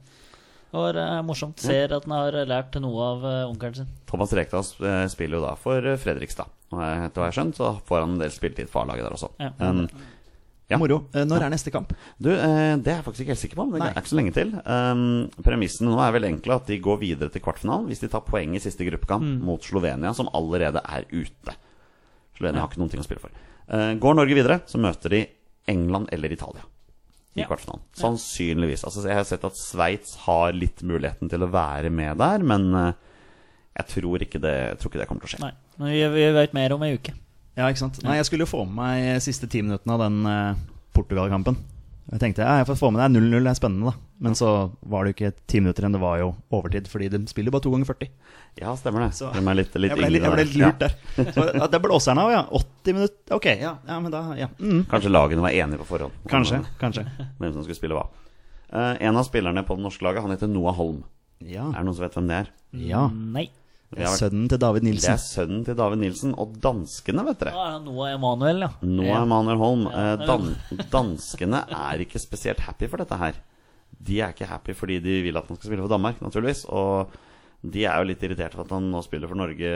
det var eh, morsomt. Ser at han har lært noe av eh, onkelen sin. Thomas Rekdal spiller jo da for Fredrikstad. Etter hva jeg har skjønt, så får han en del spilletid for A-laget der også. Ja. Um, Ja. Moro. Eh, Når er neste kamp? du, eh, det er jeg faktisk ikke helt sikker på. Men Det er ikke så lenge til. Um, premissene nå er vel enkle at de går videre til kvartfinalen hvis de tar poeng i siste gruppekamp Mm. mot Slovenia, som allerede er ute. Slovenia har ikke noen ting å spille for. Uh, går Norge videre, så møter de England eller Italia i Ja. kvartfinalen. Sannsynligvis. Altså, jeg har sett at Sveits har litt muligheten til å være med der, men jeg tror ikke det, tror ikke det kommer til å skje. Nei, men vi, vi veit mer om ei uke. Ja, ikke sant? Nei, jeg skulle jo få med meg siste ti minuttene av den eh, Portugal-kampen. Jeg tenkte ja, jeg får få med deg 0-0, det er spennende, da. Men så var det jo ikke ti minutter igjen, det var jo overtid. Fordi de spiller bare to ganger 40. Ja, stemmer det. Så- De er litt, litt jeg, ble, litt- jeg ble litt lurt Ja. der. Så, ja, det blåser han av, ja. 80 minutter. Ok, ja, ja men da ja. Mm. Kanskje lagene var enige på forhånd. om Kanskje. kanskje Hvem som skulle spille hva. Uh, en av spillerne på det norske laget Han heter Noah Holm. Ja. Er det noen som vet hvem det er? ja. Nei. Vært- Sønnen til David Nilsen. Det er sønnen til David Nilsen. Og danskene, vet dere. Ja, Noah Emanuel, ja. Noah Emanuel Holm. Eh, Ja. dan danskene er ikke spesielt happy for dette her. De er ikke happy fordi de vil at han skal spille for Danmark, naturligvis. Og de er jo litt irriterte for at han nå spiller for Norge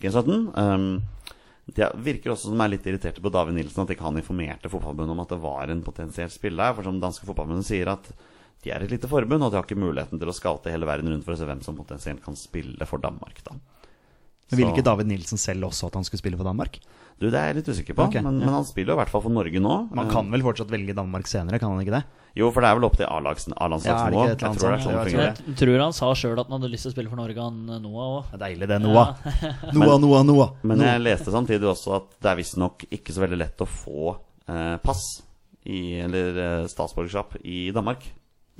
G17. Um, de er- virker også som de er litt irriterte på David Nilsen, at ikke han informerte fotballbundet om at det var en potensiell spiller. For som danske fotballbundet sier, at de er et lite forbund, og de har ikke muligheten til å scaute hele verden rundt for å se hvem som potensielt kan spille for Danmark. da Men Ville ikke David Nilsen selv også at han skulle spille for Danmark? Du, Det er jeg litt usikker på, okay. men, ja. men han spiller jo i hvert fall for Norge nå. Man kan vel fortsatt velge Danmark senere, kan han ikke det? Jo, for det er vel opp til A-lags- Ja, A-landslagsnivå. et jeg tror sånn Ja, jeg. Jeg tror han sa sjøl at han hadde lyst til å spille for Norge, han eh, Noah òg. Det er deilig, det. Noah. Noah, Noah, Noah. Men jeg leste samtidig også at det er visstnok ikke så veldig lett å få eh, pass i, eller eh, statsborgerskap i Danmark.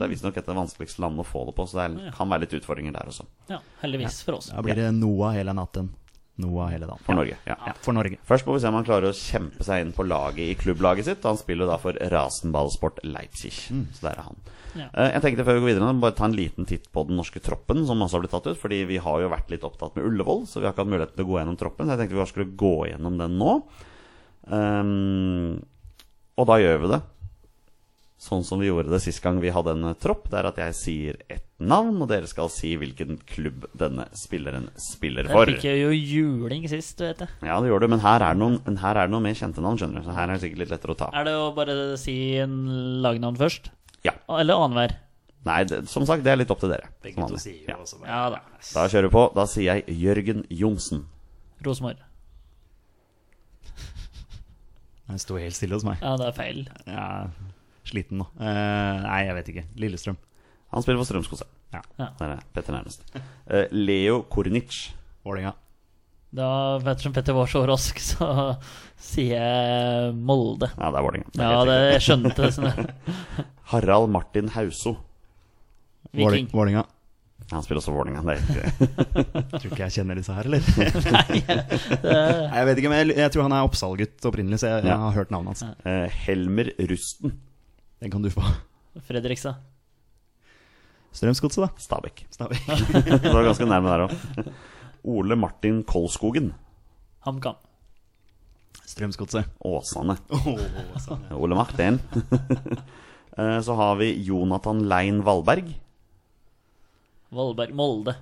Det er visstnok et av de vanskeligste landene å få det på, så det er, kan være litt utfordringer der også. Ja, heldigvis for oss. Da blir det Noah hele natten. Noah hele dagen. For Norge. Ja. Ja, for Norge. Først må vi se om han klarer å kjempe seg inn på laget i klubblaget sitt. Og han spiller da for Rasenballsport Leipzig. Så der er han. Ja. Eh, Jeg tenkte før vi går videre bare ta en liten titt på den norske troppen, som også har blitt tatt ut. Fordi vi har jo vært litt opptatt med Ullevål, så vi har ikke hatt muligheten til å gå gjennom troppen. Så jeg tenkte vi bare skulle gå gjennom den nå. Um, og da gjør vi det sånn som vi gjorde det sist gang vi hadde en eh, tropp. Det er at jeg sier et navn, og dere skal si hvilken klubb denne spilleren spiller Der Det fikk jeg jo juling sist, vet jeg. Ja, det gjør du, men her er det noen, her er det noen mer kjente navn, skjønner du. Så her er det sikkert litt lettere å ta. Er det å bare si en lagnavn først? Ja. Eller annenhver? Nei, det, som sagt, det er litt opp til dere. Begge som to vanlig. sier Ja. også bare Ja da. Da kjører vi på. Da sier jeg Jørgen Johnsen. Rosenborg. Den sto helt stille hos meg. Ja, det er feil. Ja, sliten nå. Eh, nei, jeg vet ikke. Lillestrøm. Han spiller for Strømskose. Ja. Ja. Der er Petter nærmest. Eh, Leo Kornic. Vålerenga. Da, vet du som Petter var så rask, så sier jeg Molde. Ja, det er Vålerenga. Det er Ja, helt det, riktig. jeg skjønte det. Sånn. Harald Martin Hauso. Viking. Vålinga. Han spiller også for Vålerenga. Det er riktig. Tror ikke jeg kjenner disse her, eller? Nei, det, Nei, jeg vet ikke, men jeg, jeg tror han er Oppsal-gutt opprinnelig, så jeg, Ja. jeg har hørt navnet hans. Eh, Helmer Rusten. Den kan du få. Fredrikstad. Strømsgodset, da. Stabæk. Stabæk. Det var ganske nærme der òg. Ole Martin Kolskogen. HamKam. Strømsgodset. Åsane. Oh. Ole Martin. Eh, Så har vi Jonathan Lein Valberg. Valberg. Molde.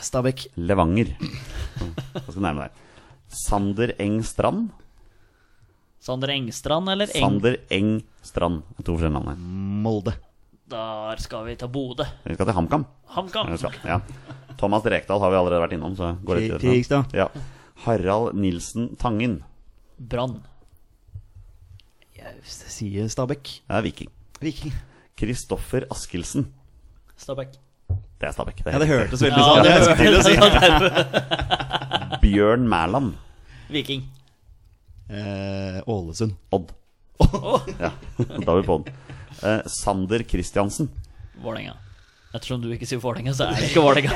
Stabæk. Levanger. Ganske nærme der. Sander Eng Strand. Sander Engstrand eller Eng? Sander Eng Strand. Det er To forskjellige navn her. Molde. Der skal vi til Bodø. Vi skal til HamKam. HamKam. Ja. Thomas Rekdal har vi allerede vært innom, så går litt Krigstad. Ja. Harald Nilsen Tangen. Brann. Jeg sier Stabæk. Det er Viking. Viking. Kristoffer Askildsen. Stabæk. Det er Stabæk. Det Ja, det hørtes veldig Ja, sånn ut. Si Bjørn Mæland. Viking. Eh, Ålesund. Odd. Ja, da er vi på den. Eh, Sander Kristiansen. Vålerenga. Ettersom du ikke sier Vålerenga, så er det ikke Vålerenga.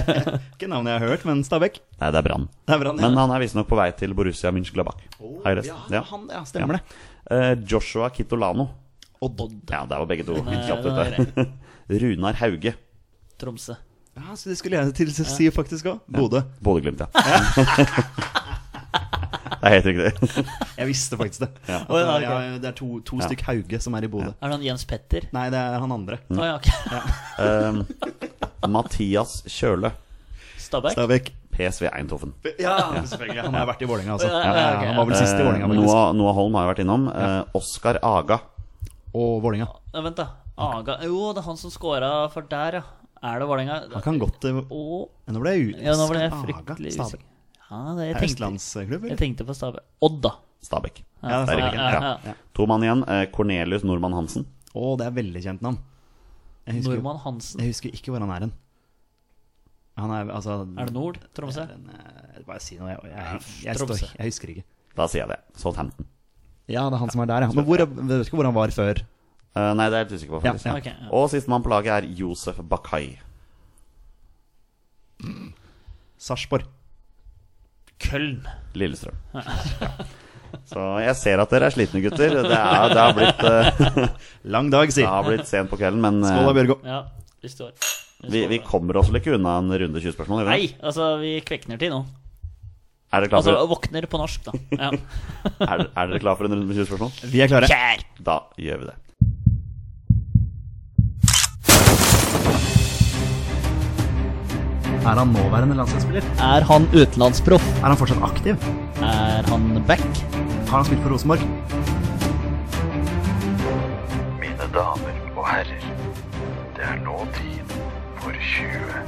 Ikke navnet jeg har hørt, men Stabæk. Nei, det er Brann. Det er Brann, ja. Men han er visstnok på vei til Borussia jeg lest. ja, Ja. han, ja, stemmer det. Eh, Joshua Kitolano. Odd. Odd. Ja, der var begge to kjapt ute. Runar Hauge. Tromsø. Ja, så det skulle jeg til å si faktisk òg. Bodø. Bodø-Glimt, ja. det er helt riktig. Jeg visste faktisk det. Ja. Og, ja, det, er- det er to, to Ja. stykk Hauge som er i Bodø. Er det han Jens Petter? Nei, det er han andre. Mm. Oh, ja, ok. Eh, Mathias Kjøle. Stabæk? Stabæk. PSV Eindhoven. Ja, selvfølgelig. Han har vært i Vålerenga, altså. Ja, ja, ja, han var vel sist i Vålerenga, faktisk. Noah, Noah Holm har jeg vært innom. Eh, Oskar Aga. Og Vålerenga. Ja, vent, da. Aga Jo, det er han som scora for der, ja. Er det Vålerenga? Han kan godt eh, Nå ble jeg. Ja, nå ble jeg fryktelig usikker. Ja, det, jeg, Er tenkte, jeg tenkte på Stabæk. Odd, da. Stabæk. Ja, Det er riktig. ja, Ja. ja. To mann igjen. Eh, Cornelius Nordmann Hansen. Å, det er veldig kjent navn. Jeg husker, Nordmann Hansen. jeg husker ikke hvor han er hen. Han er altså Er det Nord? Tromsø? er eh, Bare si noe. Jeg, jeg, jeg, står, jeg husker ikke. Da sier jeg det. Southampton. Ja, det er han som er der, ja. Men hvor, jeg vet ikke hvor han var før. Uh, nei, det er jeg helt usikker på. Ja, faktisk. ja. Ok, ja. Og sistemann på laget er Josef Bakai. Sarpsborg. Køln. Lillestrøm. Så jeg ser at dere er slitne, gutter. Det, er, det, har, blitt, uh, Lang dag, si. det har blitt sent på kvelden, men uh, Skål da, Bjørgo. Ja, vi står. vi, vi kommer oss vel ikke unna en runde 20 spørsmål? gjør vi det? Nei, altså, vi kvekner til nå. Er dere klar Altså, for, våkner på norsk, da. Ja. er, er dere klar for en runde med 20 spørsmål? Vi er klare. Kjær! Da gjør vi det. Er han nåværende landslagsspiller? Er han utenlandsproff? Er han fortsatt aktiv? Er han back? Har han spilt for Rosenborg? Mine damer og herrer, det er nå tid for 20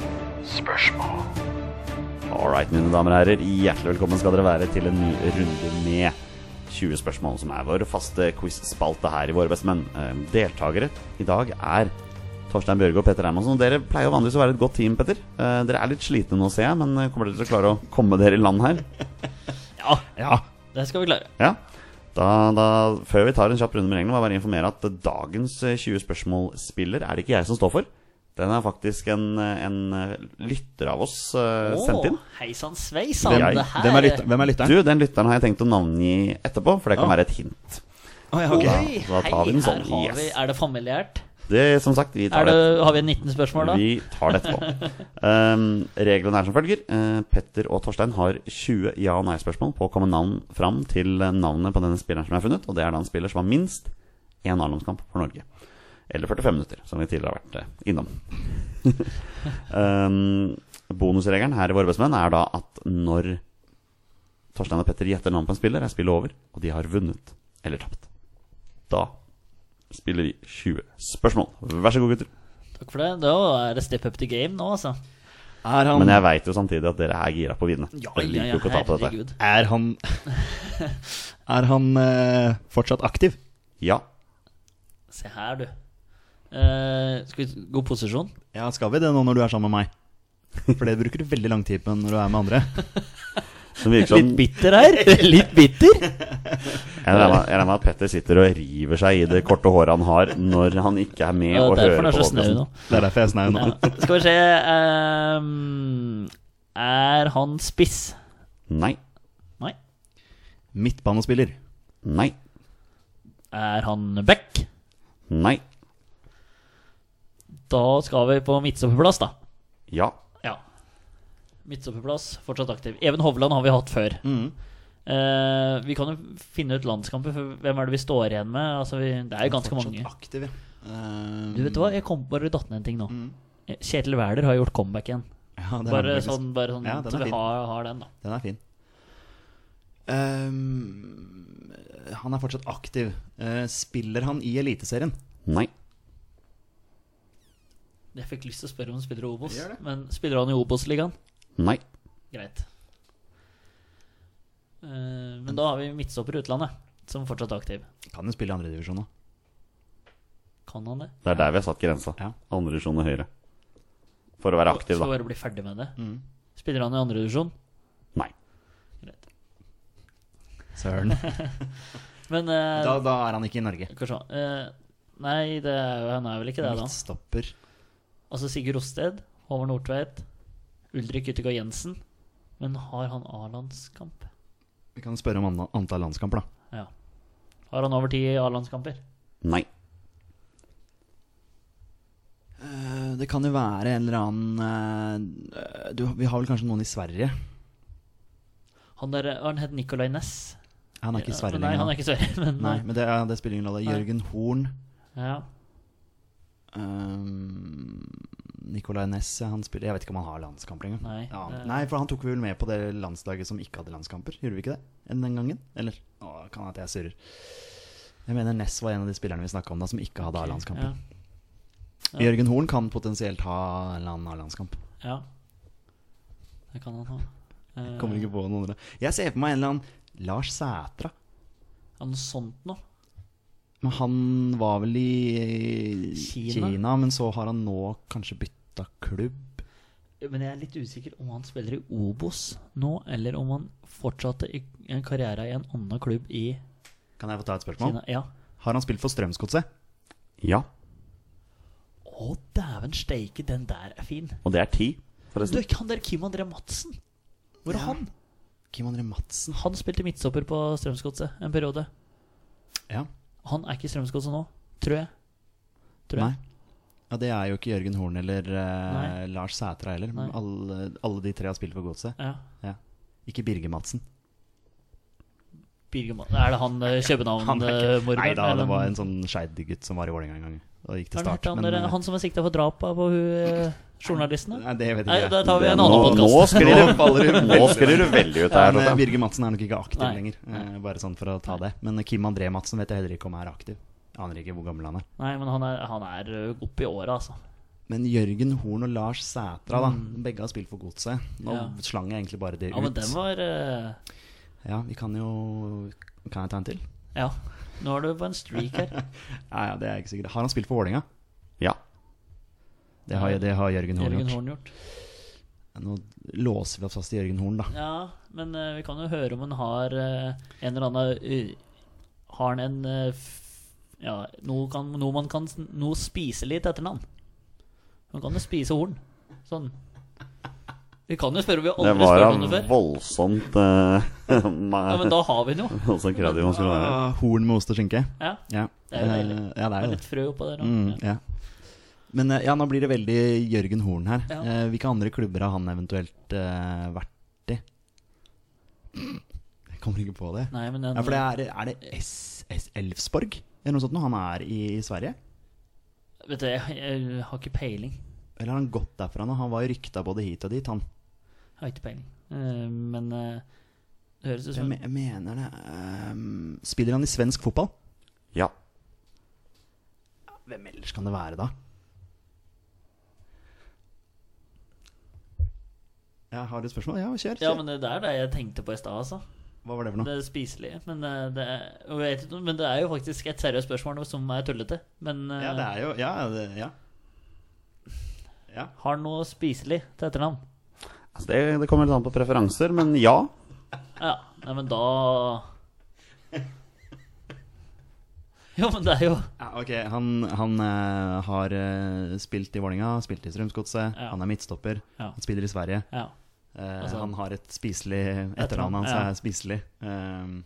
spørsmål. All right, mine damer og herrer. Hjertelig velkommen skal dere være til en ny runde med 20 spørsmål, som er vår faste quiz-spalte her i Våre bestemenn. Eh, Deltakere i dag er Torstein Bjørge og Petter Hermansen. Dere pleier jo vanligvis å være et godt team, Petter. Eh, Dere er litt slitne nå, ser jeg, men eh, kommer dere til å klare å komme dere i land her? Ja, Ja. det skal vi klare. Ja. Da, da, før vi tar en kjapp runde med reglene, må jeg bare informere at dagens eh, 20 spørsmål-spiller er det ikke jeg som står for. Den er faktisk en, eh, en eh, lytter av oss eh, sendt inn. Hei sann sveisann. Hvem- Hvem er, hvem er lytteren? Du, Den lytteren har jeg tenkt å navngi etterpå, for det kan oh. være et hint. Oh, ja, okay. Oi, Da tar vi den sånn, yes. vi, Er det familiært? Det, som sagt, vi Er tar det, det, har vi 19 spørsmål, da? vi tar det etterpå. Um, reglene er som følger. Uh, Petter og Torstein har 20 ja- og nei-spørsmål på å komme navn fram til eh, navnet på denne spilleren som er funnet. Og det er da en spiller som har minst én A-landskamp for Norge. Eller 45 minutter, som vi tidligere har vært uh, innom. um, bonusregelen her i Våre bestemenn er da at når Torstein og Petter gjetter navn på en spiller, er spillet over, og de har vunnet eller tapt. Da spiller vi 20 spørsmål. Vær så god, gutter. Takk for det. Da er det step up the game nå, altså. Er han, Men jeg veit jo samtidig at dere er gira på å vinne. Ja, ja, liker ja, jo ikke å tape dette. er han, er han uh, fortsatt aktiv? Ja. Se her, du. Uh, skal vi gå posisjon? Ja, skal vi det nå når du er sammen med meg? For det bruker du veldig lang tid på når du er med andre. Som virker som Litt bitter her. Litt bitter. Jeg regner med- at Petter sitter og river seg i det korte håret han har når han ikke er med Ja, og hører er på nå. Det er derfor jeg er snau nå. Ja. Skal vi se um, Er han spiss? Nei. Nei. Midtbanespiller. Nei. Er han back? Nei. Da skal vi på midtstopperplass, da. Ja. Midtstopperplass, fortsatt aktiv. Even Hovland har vi hatt før. Eh, vi kan jo finne ut landskamper, for hvem er det vi står igjen med? Altså, vi, det er jo ganske mange. aktiv, ja. um, Du vet hva, jeg kom bare datt ned en ting nå. Kjetil Wæler har gjort comeback igjen. ja, det Bare sånn, bare sånn Ja, så vi har, har den, da. Den er fin. Um, han er fortsatt aktiv. Uh, spiller han i Eliteserien? Nei. Jeg fikk lyst til å spørre om han spiller i Obos, men spiller han i Obos-ligaen? Nei. Greit. Uh, men da har vi midtstopper i utlandet, som fortsatt er aktiv. Kan jo spille i andredivisjon da. Kan han det? Det er der vi har satt grensa. Ja. Andre divisjon og høyre. For å være aktiv, Skal da. bare bli ferdig med det. Mm. Spiller han i andre divisjon? Nei. Greit. Søren. Men uh, Da, da er han ikke i Norge. Skal vi. Eh, nei, det er, han er vel ikke det, da. Midtstopper. Altså Sigurd Rosted, Håvard Nordtveit, Ulrik Yttergård Jensen. Men har han A-landskamp? Vi kan spørre om an- antall landskamper, da. Ja. Har han over ti A-landskamper? Nei. Eh, det kan jo være en eller annen eh, du, Vi har vel kanskje noen i Sverige? Han der, han het Nicolay Næss. Han er ikke i Sverige Nei, han er ikke i Sverige, men Nei, men det, ja, det spiller ingen rolle. Jørgen Horn. ja. Um, Nicolay Nesse han spiller Jeg vet ikke om han har landskamper engang. Nei, ja. Nei, for han tok vel med på det landslaget som ikke hadde landskamper. Gjorde vi ikke det den gangen? Eller å, kan hende jeg surrer. Jeg mener Ness var en av de spillerne vi snakka om da som ikke hadde A-landskamper. Ja. Ja. Jørgen Horn kan potensielt ha en A-landskamp. ja. Det kan han ha. Uh, Kommer ikke på noen andre. Jeg ser for meg en eller annen Lars Sætra. ja, Noe sånt noe. Men han var vel i Kina? Kina, men så har han nå kanskje bytta klubb. Men jeg er litt usikker om han spiller i Obos nå, eller om han fortsatte i en karriere i en annen klubb i Kan jeg få ta et spørsmål? Kina. Ja. Har han spilt for Strømsgodset? Ja. Å, dæven steike, den der er fin. Og det er ti, Du, forresten. ikke han der Kim André Madsen? Hvor er Ja. han? Kim André Madsen. Han spilte midtstopper på Strømsgodset en periode. Ja. Han er ikke i Strømsgodset nå, tror jeg. Tror Nei. Ja, Det er jo ikke Jørgen Horn eller uh, Lars Sætra heller. Men Alle, alle de tre har spilt for Godset. Ja. Ja. Ikke Birger Madsen. Birger Madsen. Er det han eh, er København-morderen? Nei da, det var en sånn Skeid-gutt som var i Vålerenga en gang. Og gikk til start. han, men, der, eh, han som er sikta for drapet på hun, journalistene? Nei, det vet jeg ikke da tar vi en annen nå podkast. Nå veldig- sklir du veldig ut Ja, her. men, eh, Birger Madsen er nok ikke aktiv Nei. lenger. Eh, bare sånn for å ta det. Men Kim André Madsen vet jeg heller ikke om er aktiv. Aner ikke hvor gammel han er. Nei, men han er, han er oppe i åra, altså. Men Jørgen Horn og Lars Sætra, da. Begge har spilt for Godset. Nå Mm. Ja. slang jeg egentlig bare det Ja, men den var uh... Ja, vi kan jo Kan jeg ta en til? Ja. Nå er du på en streak her. Ja, ja, det er jeg ikke sikker Har han spilt for Vålerenga? Ja. Det har, det har Jørgen Horn Jørgen gjort. Horn gjort. Nå låser vi oss fast i Jørgen Horn, da. Ja, men uh, vi kan jo høre om han har uh, en eller annen Har han en Ja, noe, kan, noe man kan s- spise litt til etternavn. Man kan jo spise horn. Sånn. Vi kan jo spørre om vi Det aldri var spurt da om det før. voldsomt uh, Ja, men da har vi den jo. Voldsomt kreativ man skulle være. Ah, horn med ost og skinke. Ja, Ja, Det er jo deilig. Eh, ja, det er jo Litt frø oppå der. også. Mm, Ja. Men eh, ja, nå blir det veldig Jørgen Horn her. Ja. Eh, hvilke andre klubber har han eventuelt eh, vært i? Jeg kommer ikke på det. Nei, men den, Ja, for det er, er det S, S Elfsborg? Eller noe sånt når han er i, i Sverige? Vet du, jeg, jeg har ikke peiling. Eller har han gått derfra nå? Han var rykta både hit og dit, han. Jeg har ikke peiling. Uh, men uh, det høres ut Jeg, som me- jeg mener det Uh, Spiller han i svensk fotball? Ja. Hvem ellers kan det være, da? Jeg har et spørsmål? Ja, kjør. Ja, men det er det jeg tenkte på i stad, altså. Hva var det for noe? Det spiselige. Men, eh, det er, ikke, men det er jo faktisk et seriøst spørsmål som er tullete. Men Ja, det er jo Ja, det, ja. ja. har han noe spiselig til etternavn? Altså det, det kommer litt an på preferanser, men ja. Ja, nei, men da Jo, men det er jo Ja, ok, Han, han uh, har eh, spilt i Vålinga, spilt i Strømsgodset. Ja. Han er midtstopper. Ja. Han spiller i Sverige. Ja. Eh, Altså- han har et spiselig Etternavnet hans ja. er spiselig. Um,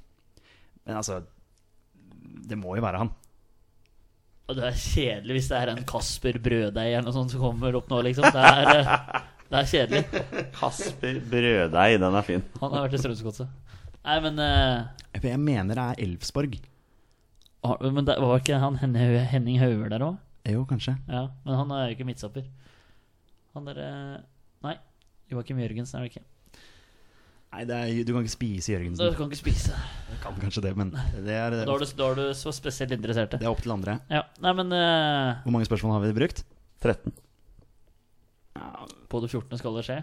men altså Det må jo være han. Og det er kjedelig hvis det er en Kasper Brødei eller noe sånt som kommer opp nå, liksom. Det er, eh, det er kjedelig. Kasper Brødei, den er fin. Han har vært i Strømsgodset. Nei, men uh... Jeg mener det er Elfsborg. har- Men det var ikke han Henning, Hauger der òg? Jo, kanskje. Ja, men han er jo ikke midtstopper. Han der eh, Nei. Joakim Jørgensen er det ikke. Nei, det er, du kan ikke spise Du Jørgensen. kan ikke spise. Du kan kanskje det, men det er, Da er du, da er du så spesielt interessert. det er opp til andre. Ja, nei, men uh, Hvor mange spørsmål har vi brukt? 13. På det 14. skal det skje.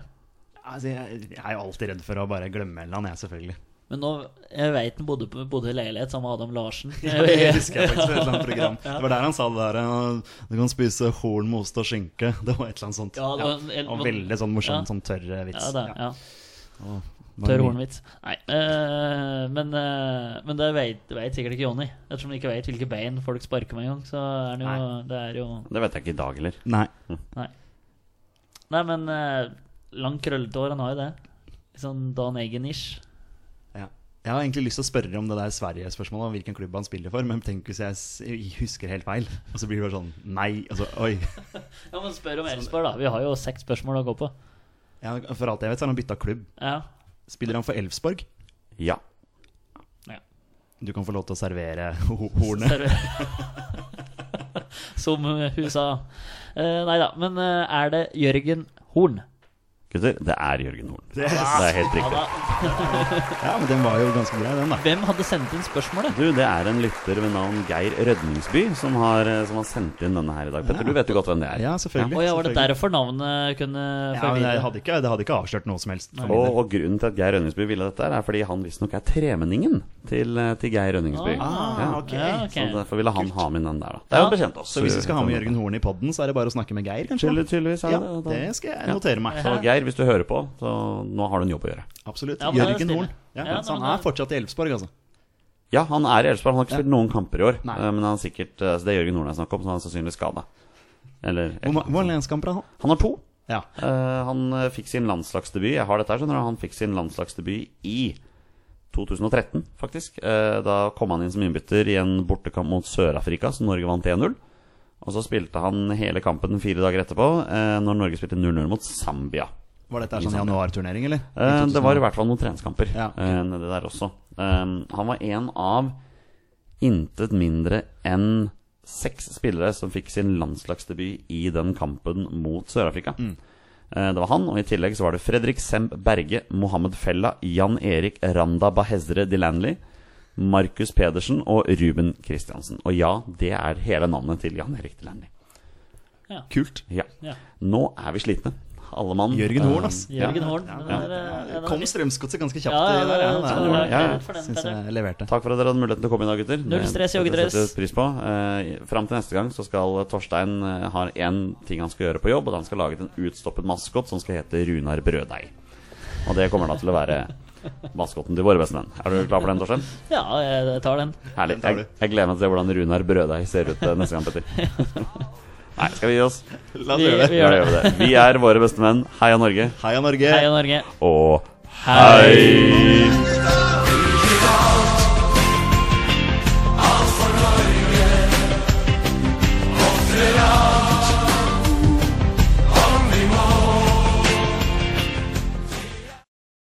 Altså, jeg, jeg er jo alltid redd for å bare glemme en eller annen, jeg, selvfølgelig. Men nå Jeg veit han bodde, bodde i leilighet sammen med Adam Larsen. Ja, det husker jeg faktisk fra et eller annet program. Det var der han sa det der eh, Du kan spise horn med ost og skinke. Det var et eller annet sånt. Ja, det var en- Ja, og veldig sånn morsom, Ja. sånn tørr vits. Ja, det, Tørr hornvits. Nei. eh, men, eh, men det veit sikkert ikke Jonny. Ettersom han ikke veit hvilke bein folk sparker med engang. Så er jo Det er jo Det vet jeg ikke i dag heller. Nei. Nei. Nei, men uh, lang krøllete hår, han har jo det. Litt Sånn Dan Eggen-ish. Jeg har egentlig lyst til å spørre om det der Sverige-spørsmålet, om hvilken klubb han spiller for, men tenk hvis jeg husker helt feil. Og så blir det bare sånn Nei. Altså, oi. Ja, men spør om Elfsborg, da. Vi har jo seks spørsmål å gå på. Ja, for alt jeg vet, så har han bytta klubb. Ja. Spiller han for Elfsborg? Ja. ja. Du kan få lov til å servere hornet. Server- Som hun sa. Uh, nei da. Men eh, er det Jørgen Horn? Gutter, det er Jørgen Horn. Det er helt riktig. Ja, men den var jo ganske grei, den, da. Hvem hadde sendt inn spørsmålet? Du, Det er en lytter ved navn Geir Rødningsby som har, eh, som har sendt inn denne her i dag. Petter, du vet jo godt hvem det er. Ja, selvfølgelig. Å ja, var det derfor navnet kunne Ja, men jeg hadde ikke, det hadde ikke avslørt noe som helst. Og, og grunnen til at Geir Rønningsby ville dette, er fordi han visstnok er tremenningen til, eh, til Geir Rønningsby. Ah, ja. ok. Ja, okay. Så derfor ville han ha med den der, da. Det er jo Ja. bekjent oss. Så hvis vi skal ha med Jørgen Horn i podden, så er det bare å snakke med Geir, kanskje? Tydelig- Tydeligvis er Ja, det skal jeg notere meg. Så Geir, hvis du hører på, så nå har du en jobb å gjøre. Absolutt. Ja, Jørgen. Horn. Ja, Ja, så han er fortsatt i Elfsborg, altså. Ja, han er i Elfsborg. Han har ikke spilt noen kamper i år. Nei. eh, Men han er sikkert eh, så Det er Jørgen Horn jeg snakker om, så han er sannsynligvis skada. Hvor, ma- hvor mange landskamper har han? Han har to. Ja. Uh, han fikk sin landslagsdebut Jeg har dette her, skjønner du Han fikk sin landslagsdebut i 2013, faktisk. Uh, da kom han inn som innbytter i en bortekamp mot Sør-Afrika, som Norge vant 1-0. Og så spilte han hele kampen fire dager etterpå, uh, når Norge spilte 0-0 mot Zambia. Var dette en sånn januarturnering, eller? Eh, det var i hvert fall noen treningskamper Ja. eh, nedi der også. Um, han var en av intet mindre enn seks spillere som fikk sin landslagsdebut i den kampen mot Sør-Afrika. Eh, det var han, og i tillegg så var det Fredrik Semb Berge, Mohammed Fella, Jan Erik Randa Bahezre Dilanli, Markus Pedersen og Ruben Kristiansen. Og ja, det er hele navnet til Jan Erik Dilanley. Kult. Ja. Ja. Nå er vi slitne, alle mann. Jørgen Horn, ass. Jørgen. Horn. eh, Kom Strømsgodset ganske kjapt Ja, der. Ja, det det er- Ja, ja. Syns jeg leverte. Takk for at dere hadde muligheten til å komme i dag, gutter. Null stress, joggedress. pris på. Eh, fram til neste gang så skal Torstein eh, ha én ting han skal gjøre på jobb, og han skal lage en utstoppet maskot som skal hete Runar Brøddeig. Og det kommer da til å være maskoten til våre bestemenn. Er du klar for den, Torstein? Ja, jeg tar den. Herlig. Jeg, jeg gleder meg til å se hvordan Runar Brøddeig ser ut neste gang, Petter. Nei, skal vi gi oss? La oss Vi- gjøre det. vi gjør gjør det. Vi er våre beste menn. Heia Norge. Heia Norge. Heia Norge. Og Hei! hei!